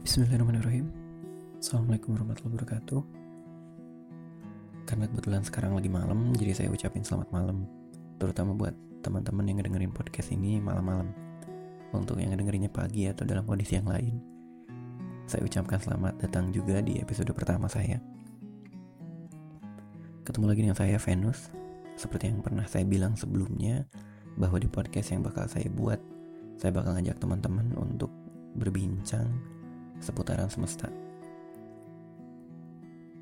Bismillahirrahmanirrahim. Assalamualaikum warahmatullahi wabarakatuh. Karena kebetulan sekarang lagi malam Jadi saya ucapin selamat malam. Terutama buat teman-teman yang ngedengerin podcast ini malam-malam. Untuk yang ngedengerinnya pagi atau dalam kondisi yang lain. Saya ucapkan selamat datang juga di episode pertama saya. Ketemu lagi dengan saya Venus. Seperti yang pernah saya bilang sebelumnya Bahwa di podcast yang bakal saya buat Saya bakal ngajak teman-teman untuk berbincang seputaran semesta.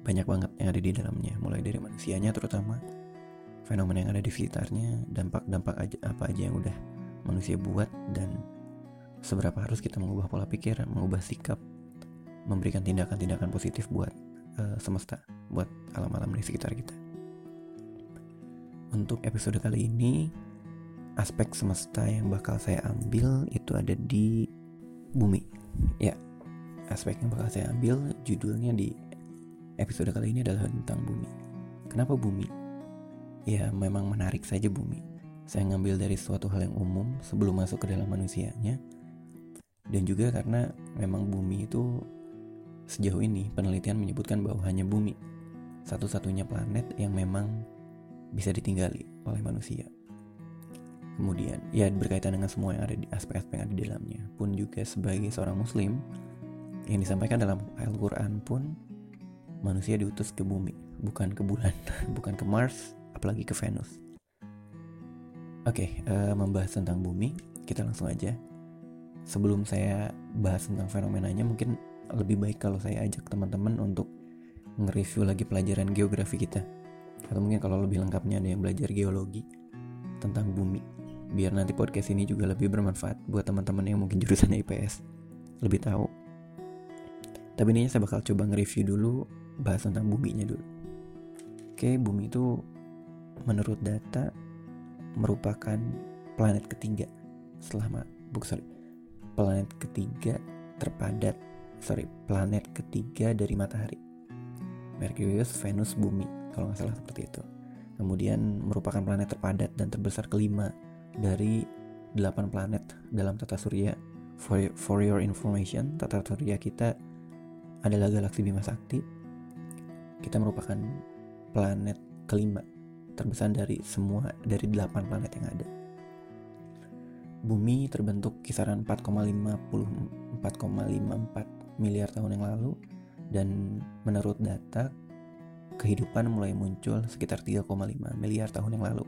Banyak banget yang ada di dalamnya, mulai dari manusianya terutama, fenomena yang ada di sekitarnya, dampak-dampak apa aja yang udah manusia buat, dan seberapa harus kita mengubah pola pikir, mengubah sikap, memberikan tindakan-tindakan positif buat uh, semesta, buat alam-alam di sekitar kita. Untuk episode kali ini, aspek semesta yang bakal saya ambil itu ada di bumi. Ya, aspek yang bakal saya ambil judulnya di episode kali ini adalah tentang bumi. Kenapa bumi? Ya memang menarik saja bumi. Saya ngambil dari suatu hal yang umum sebelum masuk ke dalam manusianya. Dan juga karena memang bumi itu sejauh ini penelitian menyebutkan bahwa hanya bumi satu-satunya planet yang memang bisa ditinggali oleh manusia. Kemudian, ya berkaitan dengan semua yang ada di aspek-aspek yang ada di dalamnya. Pun juga sebagai seorang muslim, yang disampaikan dalam Al-Quran pun manusia diutus ke bumi, bukan ke bulan, bukan ke Mars, apalagi ke Venus. Oke, okay, uh, eh, membahas tentang bumi, kita langsung aja. Sebelum saya bahas tentang fenomenanya, mungkin lebih baik kalau saya ajak teman-teman untuk nge-review lagi pelajaran geografi kita. Atau mungkin kalau lebih lengkapnya ada yang belajar geologi tentang bumi. Biar nanti podcast ini juga lebih bermanfaat buat teman-teman yang mungkin jurusan IPS. Lebih tahu tapi ini saya bakal coba nge-review dulu bahas tentang buminya dulu. Oke, bumi itu menurut data merupakan planet ketiga setelah buk sorry planet ketiga terpadat sorry planet ketiga dari matahari Merkurius, Venus, Bumi kalau nggak salah seperti itu. Kemudian merupakan planet terpadat dan terbesar kelima dari delapan planet dalam tata surya. For, for your information, tata surya kita adalah galaksi Bima Sakti. Kita merupakan planet kelima terbesar dari semua dari delapan planet yang ada. Bumi terbentuk kisaran 4,54 miliar tahun yang lalu dan menurut data kehidupan mulai muncul sekitar 3,5 miliar tahun yang lalu.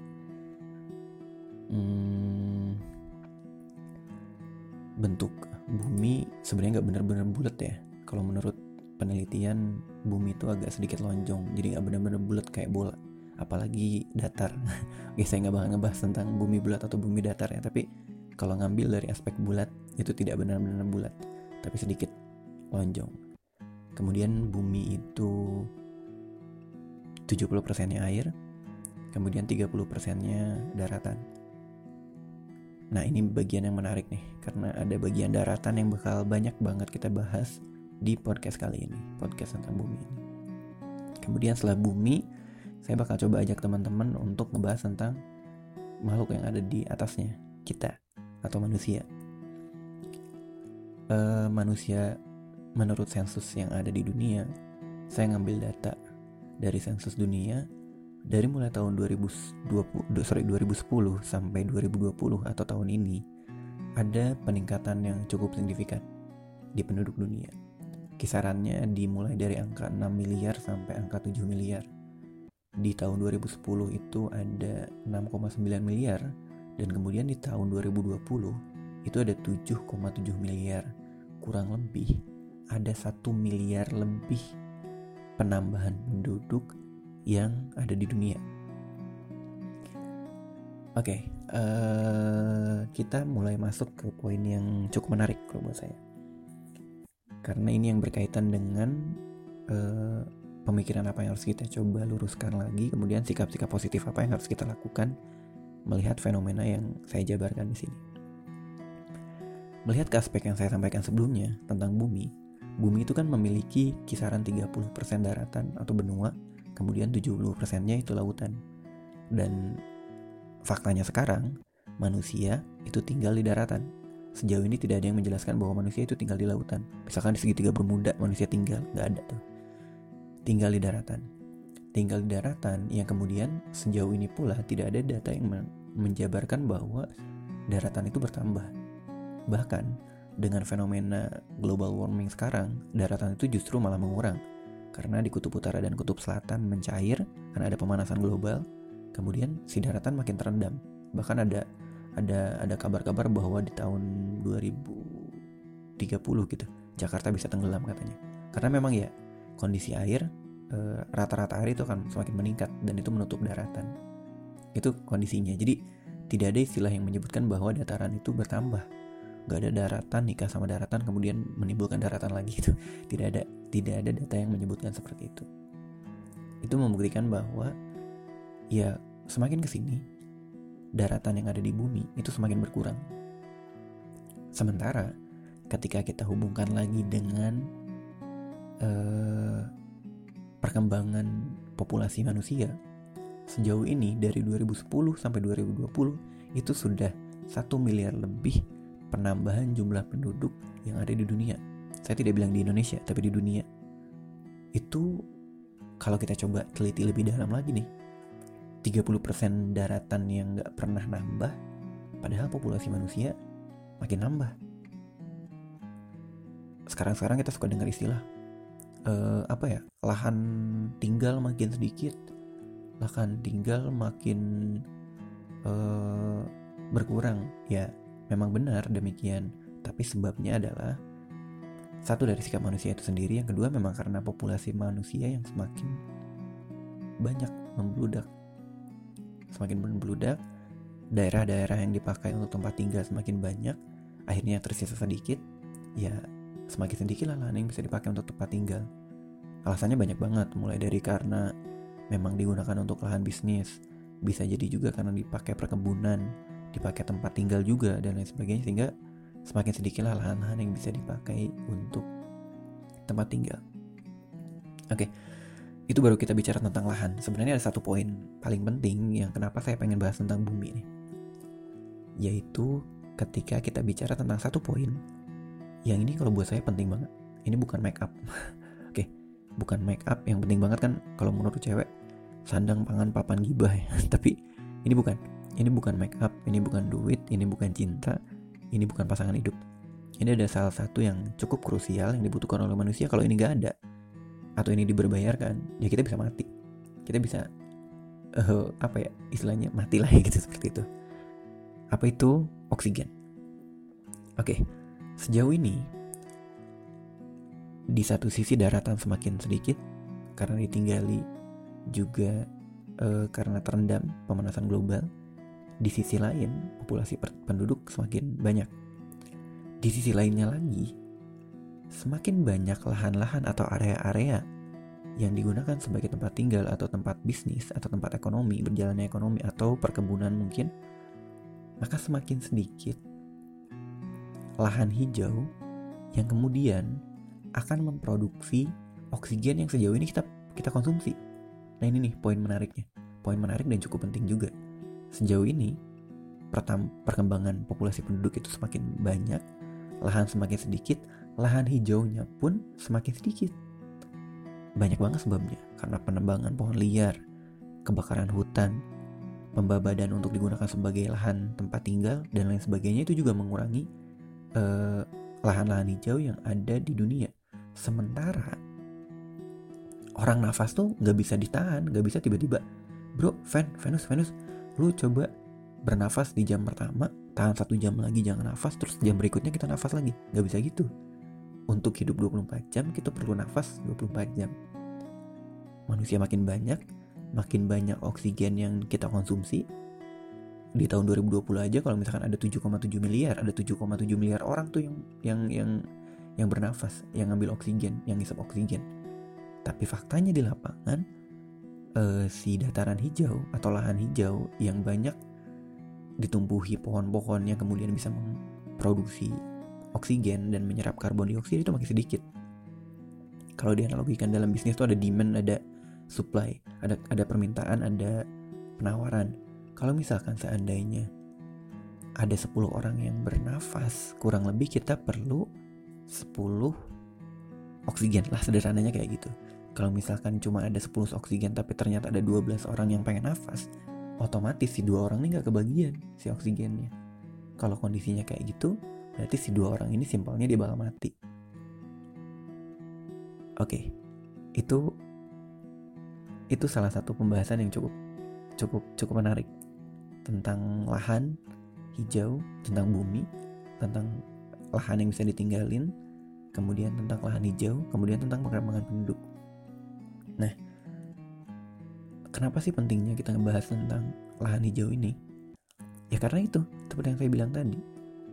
Hmm, bentuk bumi sebenarnya nggak benar-benar bulat ya kalau menurut penelitian bumi itu agak sedikit lonjong jadi nggak benar-benar bulat kayak bola. Apalagi datar. Oke saya nggak bakal ngebahas tentang bumi bulat atau bumi datar ya tapi kalau ngambil dari aspek bulat itu tidak benar-benar bulat tapi sedikit lonjong. Kemudian bumi itu 70% nya air kemudian 30% nya daratan. Nah ini bagian yang menarik nih Karena ada bagian daratan yang bakal banyak banget kita bahas di podcast kali ini, podcast tentang bumi ini. Kemudian setelah bumi, saya bakal coba ajak teman-teman untuk ngebahas tentang makhluk yang ada di atasnya, kita atau manusia. Uh, manusia menurut sensus yang ada di dunia, saya ngambil data dari sensus dunia dari mulai tahun 2020 sorry 2010 sampai 2020 atau tahun ini ada peningkatan yang cukup signifikan di penduduk dunia kisarannya dimulai dari angka 6 miliar sampai angka 7 miliar. Di tahun 2010 itu ada 6,9 miliar dan kemudian di tahun 2020 itu ada 7,7 miliar. Kurang lebih ada 1 miliar lebih penambahan penduduk yang ada di dunia. Oke, okay, uh, eh, kita mulai masuk ke poin yang cukup menarik kalau buat saya karena ini yang berkaitan dengan uh, pemikiran apa yang harus kita coba luruskan lagi kemudian sikap-sikap positif apa yang harus kita lakukan melihat fenomena yang saya jabarkan di sini. Melihat ke aspek yang saya sampaikan sebelumnya tentang bumi bumi itu kan memiliki kisaran 30% daratan atau benua kemudian 70% nya itu lautan. Dan faktanya sekarang manusia itu tinggal di daratan sejauh ini tidak ada yang menjelaskan bahwa manusia itu tinggal di lautan. Misalkan di segitiga bermuda manusia tinggal, nggak ada tuh. Tinggal di daratan. Tinggal di daratan yang kemudian sejauh ini pula tidak ada data yang menjabarkan bahwa daratan itu bertambah. Bahkan dengan fenomena global warming sekarang, daratan itu justru malah mengurang. Karena di kutub utara dan kutub selatan mencair karena ada pemanasan global, kemudian si daratan makin terendam. Bahkan ada ada ada kabar-kabar bahwa di tahun 2030 gitu Jakarta bisa tenggelam katanya. Karena memang ya kondisi air eh, rata-rata air itu akan semakin meningkat dan itu menutup daratan. Itu kondisinya. Jadi tidak ada istilah yang menyebutkan bahwa dataran itu bertambah. Gak ada daratan nikah sama daratan kemudian menimbulkan daratan lagi itu tidak ada tidak ada data yang menyebutkan seperti itu. Itu membuktikan bahwa ya semakin ke sini daratan yang ada di bumi itu semakin berkurang. Sementara ketika kita hubungkan lagi dengan uh, perkembangan populasi manusia, sejauh ini dari 2010 sampai 2020 itu sudah satu miliar lebih penambahan jumlah penduduk yang ada di dunia. Saya tidak bilang di Indonesia, tapi di dunia. Itu kalau kita coba teliti lebih dalam lagi nih, 30% daratan yang gak pernah nambah, padahal populasi manusia makin nambah. Sekarang-sekarang kita suka dengar istilah uh, apa ya lahan tinggal makin sedikit, lahan tinggal makin uh, berkurang. Ya, memang benar demikian. Tapi sebabnya adalah satu dari sikap manusia itu sendiri, yang kedua memang karena populasi manusia yang semakin banyak membludak semakin membludak, daerah-daerah yang dipakai untuk tempat tinggal semakin banyak, akhirnya tersisa sedikit, ya semakin sedikit lah lahan yang bisa dipakai untuk tempat tinggal. Alasannya banyak banget, mulai dari karena memang digunakan untuk lahan bisnis, bisa jadi juga karena dipakai perkebunan, dipakai tempat tinggal juga dan lain sebagainya sehingga semakin sedikit lah lahan-lahan yang bisa dipakai untuk tempat tinggal. Oke, okay itu baru kita bicara tentang lahan. Sebenarnya ada satu poin paling penting yang kenapa saya pengen bahas tentang bumi nih. Yaitu ketika kita bicara tentang satu poin yang ini kalau buat saya penting banget. Ini bukan make up. Oke, bukan make up yang penting banget kan kalau menurut cewek sandang pangan papan gibah ya. Tapi ini bukan. Ini bukan make up, ini bukan duit, ini bukan cinta, ini bukan pasangan hidup. Ini ada salah satu yang cukup krusial yang dibutuhkan oleh manusia kalau ini gak ada atau ini diberbayarkan ya kita bisa mati. Kita bisa uh, apa ya istilahnya mati lah ya gitu seperti itu. Apa itu? Oksigen. Oke sejauh ini di satu sisi daratan semakin sedikit karena ditinggali juga uh, karena terendam pemanasan global di sisi lain populasi penduduk semakin banyak. Di sisi lainnya lagi semakin banyak lahan-lahan atau area-area yang digunakan sebagai tempat tinggal atau tempat bisnis atau tempat ekonomi, berjalannya ekonomi atau perkebunan mungkin, maka semakin sedikit lahan hijau yang kemudian akan memproduksi oksigen yang sejauh ini kita kita konsumsi. Nah ini nih poin menariknya, poin menarik dan cukup penting juga. Sejauh ini perkembangan populasi penduduk itu semakin banyak, lahan semakin sedikit, lahan hijaunya pun semakin sedikit. Banyak banget sebabnya, karena penebangan pohon liar, kebakaran hutan, pembabadan untuk digunakan sebagai lahan tempat tinggal, dan lain sebagainya itu juga mengurangi eh, lahan-lahan hijau yang ada di dunia. Sementara orang nafas tuh gak bisa ditahan, gak bisa tiba-tiba, bro, Ven, Venus, Venus, lu coba bernafas di jam pertama, tahan satu jam lagi jangan nafas, terus jam berikutnya kita nafas lagi, gak bisa gitu untuk hidup 24 jam kita perlu nafas 24 jam. Manusia makin banyak, makin banyak oksigen yang kita konsumsi. Di tahun 2020 aja kalau misalkan ada 7,7 miliar, ada 7,7 miliar orang tuh yang yang yang yang bernafas, yang ngambil oksigen, yang ngisap oksigen. Tapi faktanya di lapangan uh, si dataran hijau atau lahan hijau yang banyak ditumbuhi pohon-pohon yang kemudian bisa memproduksi oksigen dan menyerap karbon dioksida itu makin sedikit. Kalau dianalogikan dalam bisnis itu ada demand, ada supply, ada ada permintaan, ada penawaran. Kalau misalkan seandainya ada 10 orang yang bernafas kurang lebih kita perlu 10 oksigen lah sederhananya kayak gitu kalau misalkan cuma ada 10 oksigen tapi ternyata ada 12 orang yang pengen nafas otomatis si dua orang ini nggak kebagian si oksigennya kalau kondisinya kayak gitu berarti si dua orang ini simpelnya dia bakal mati. Oke itu itu salah satu pembahasan yang cukup cukup cukup menarik. Tentang lahan hijau tentang bumi tentang lahan yang bisa ditinggalin kemudian tentang lahan hijau kemudian tentang pengembangan penduduk. Nah kenapa sih pentingnya kita ngebahas tentang lahan hijau ini? Ya karena itu, seperti yang saya bilang tadi,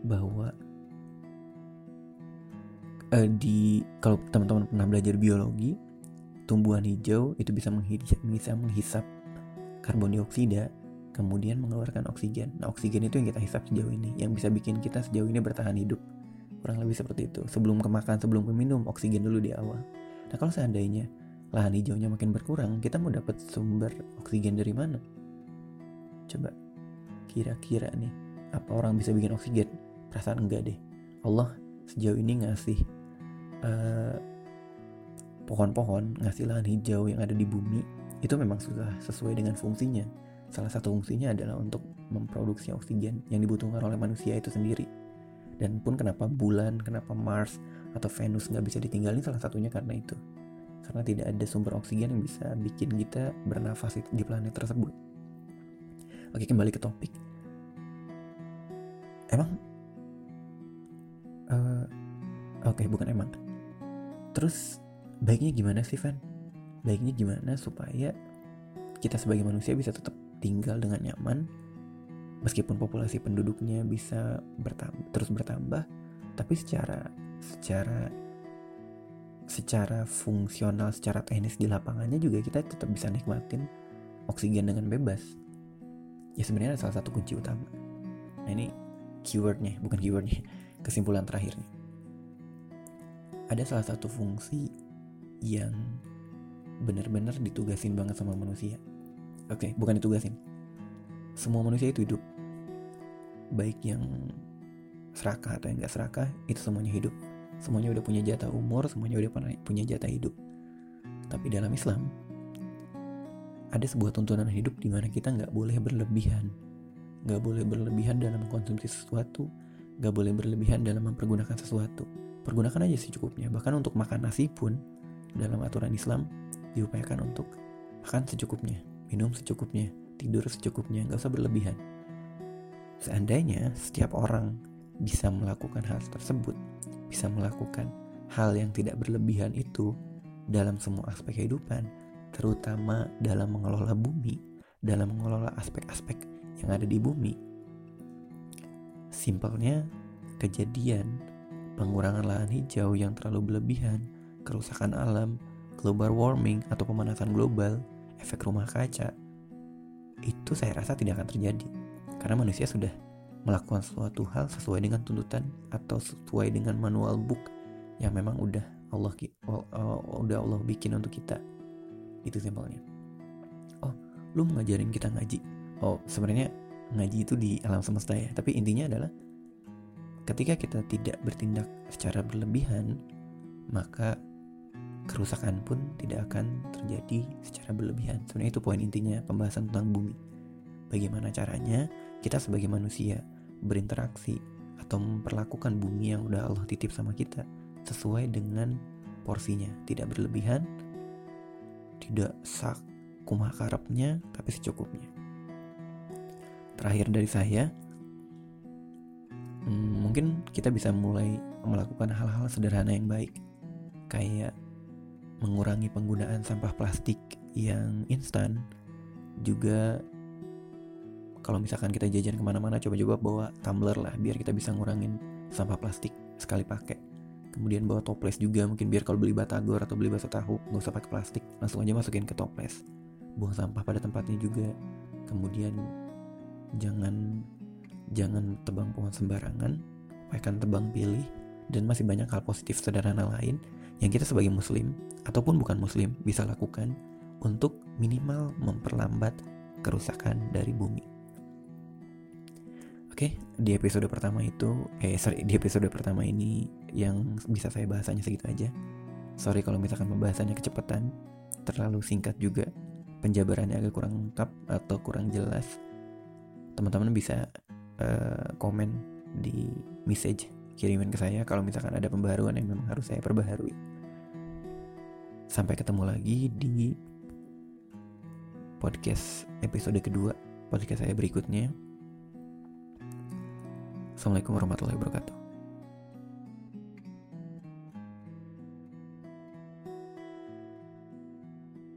bahwa uh, di kalau teman-teman pernah belajar biologi, tumbuhan hijau itu bisa menghisap, bisa menghisap karbon dioksida, kemudian mengeluarkan oksigen. Nah, oksigen itu yang kita hisap sejauh ini, yang bisa bikin kita sejauh ini bertahan hidup. Kurang lebih seperti itu. Sebelum kemakan, sebelum minum, oksigen dulu di awal. Nah, kalau seandainya lahan hijaunya makin berkurang, kita mau dapat sumber oksigen dari mana? Coba kira-kira nih, apa orang bisa bikin oksigen? Perasaan enggak deh. Allah sejauh ini ngasih pohon pohon-pohon, ngasih lahan hijau yang ada di bumi, itu memang sudah sesuai dengan fungsinya. Salah satu fungsinya adalah untuk memproduksi oksigen yang dibutuhkan oleh manusia itu sendiri. Dan pun kenapa bulan, kenapa Mars atau Venus nggak bisa ditinggalin salah satunya karena itu karena tidak ada sumber oksigen yang bisa bikin kita bernafas di planet tersebut. Oke, kembali ke topik. Emang uh, oke, okay, bukan emang. Terus baiknya gimana sih, Van? Baiknya gimana supaya kita sebagai manusia bisa tetap tinggal dengan nyaman meskipun populasi penduduknya bisa bertambah, terus bertambah, tapi secara secara secara fungsional, secara teknis di lapangannya juga kita tetap bisa nikmatin oksigen dengan bebas. Ya sebenarnya salah satu kunci utama. Nah ini keywordnya, bukan keywordnya, kesimpulan terakhirnya. Ada salah satu fungsi yang benar-benar ditugasin banget sama manusia. Oke, bukan ditugasin. Semua manusia itu hidup. Baik yang serakah atau yang gak serakah, itu semuanya hidup semuanya udah punya jatah umur semuanya udah punya jatah hidup tapi dalam Islam ada sebuah tuntunan hidup di mana kita nggak boleh berlebihan nggak boleh berlebihan dalam mengkonsumsi sesuatu nggak boleh berlebihan dalam mempergunakan sesuatu pergunakan aja secukupnya bahkan untuk makan nasi pun dalam aturan Islam diupayakan untuk makan secukupnya minum secukupnya tidur secukupnya nggak usah berlebihan seandainya setiap orang bisa melakukan hal tersebut bisa melakukan hal yang tidak berlebihan itu dalam semua aspek kehidupan, terutama dalam mengelola bumi, dalam mengelola aspek-aspek yang ada di bumi. Simpelnya, kejadian pengurangan lahan hijau yang terlalu berlebihan, kerusakan alam, global warming atau pemanasan global, efek rumah kaca, itu saya rasa tidak akan terjadi karena manusia sudah melakukan suatu hal sesuai dengan tuntutan atau sesuai dengan manual book yang memang udah Allah uh, udah Allah bikin untuk kita. Itu simpelnya. Oh lu ngajarin kita ngaji? Oh sebenarnya ngaji itu di alam semesta ya tapi intinya adalah ketika kita tidak bertindak secara berlebihan maka kerusakan pun tidak akan terjadi secara berlebihan. Sebenarnya itu poin intinya pembahasan tentang bumi. Bagaimana caranya kita sebagai manusia berinteraksi atau memperlakukan bumi yang udah Allah titip sama kita sesuai dengan porsinya, tidak berlebihan, tidak sak kumah karepnya, tapi secukupnya. Terakhir dari saya, hmm, mungkin kita bisa mulai melakukan hal-hal sederhana yang baik, kayak mengurangi penggunaan sampah plastik yang instan, juga kalau misalkan kita jajan ke mana-mana coba-coba bawa tumbler lah biar kita bisa ngurangin sampah plastik sekali pakai. Kemudian bawa toples juga mungkin biar kalau beli batagor atau beli bakso tahu nggak usah pakai plastik. Langsung aja masukin ke toples. Buang sampah pada tempatnya juga. Kemudian jangan jangan tebang pohon sembarangan upayakan tebang pilih dan masih banyak hal positif sederhana lain yang kita sebagai muslim ataupun bukan muslim bisa lakukan untuk minimal memperlambat kerusakan dari bumi. Oke, di episode pertama itu, eh sorry, di episode pertama ini yang bisa saya bahasanya segitu aja. Sorry kalau misalkan pembahasannya kecepatan, terlalu singkat juga, penjabarannya agak kurang lengkap atau kurang jelas. Teman-teman bisa uh, komen di message kirimin ke saya kalau misalkan ada pembaruan yang memang harus saya perbaharui. Sampai ketemu lagi di podcast episode kedua, podcast saya berikutnya. Assalamualaikum warahmatullahi wabarakatuh.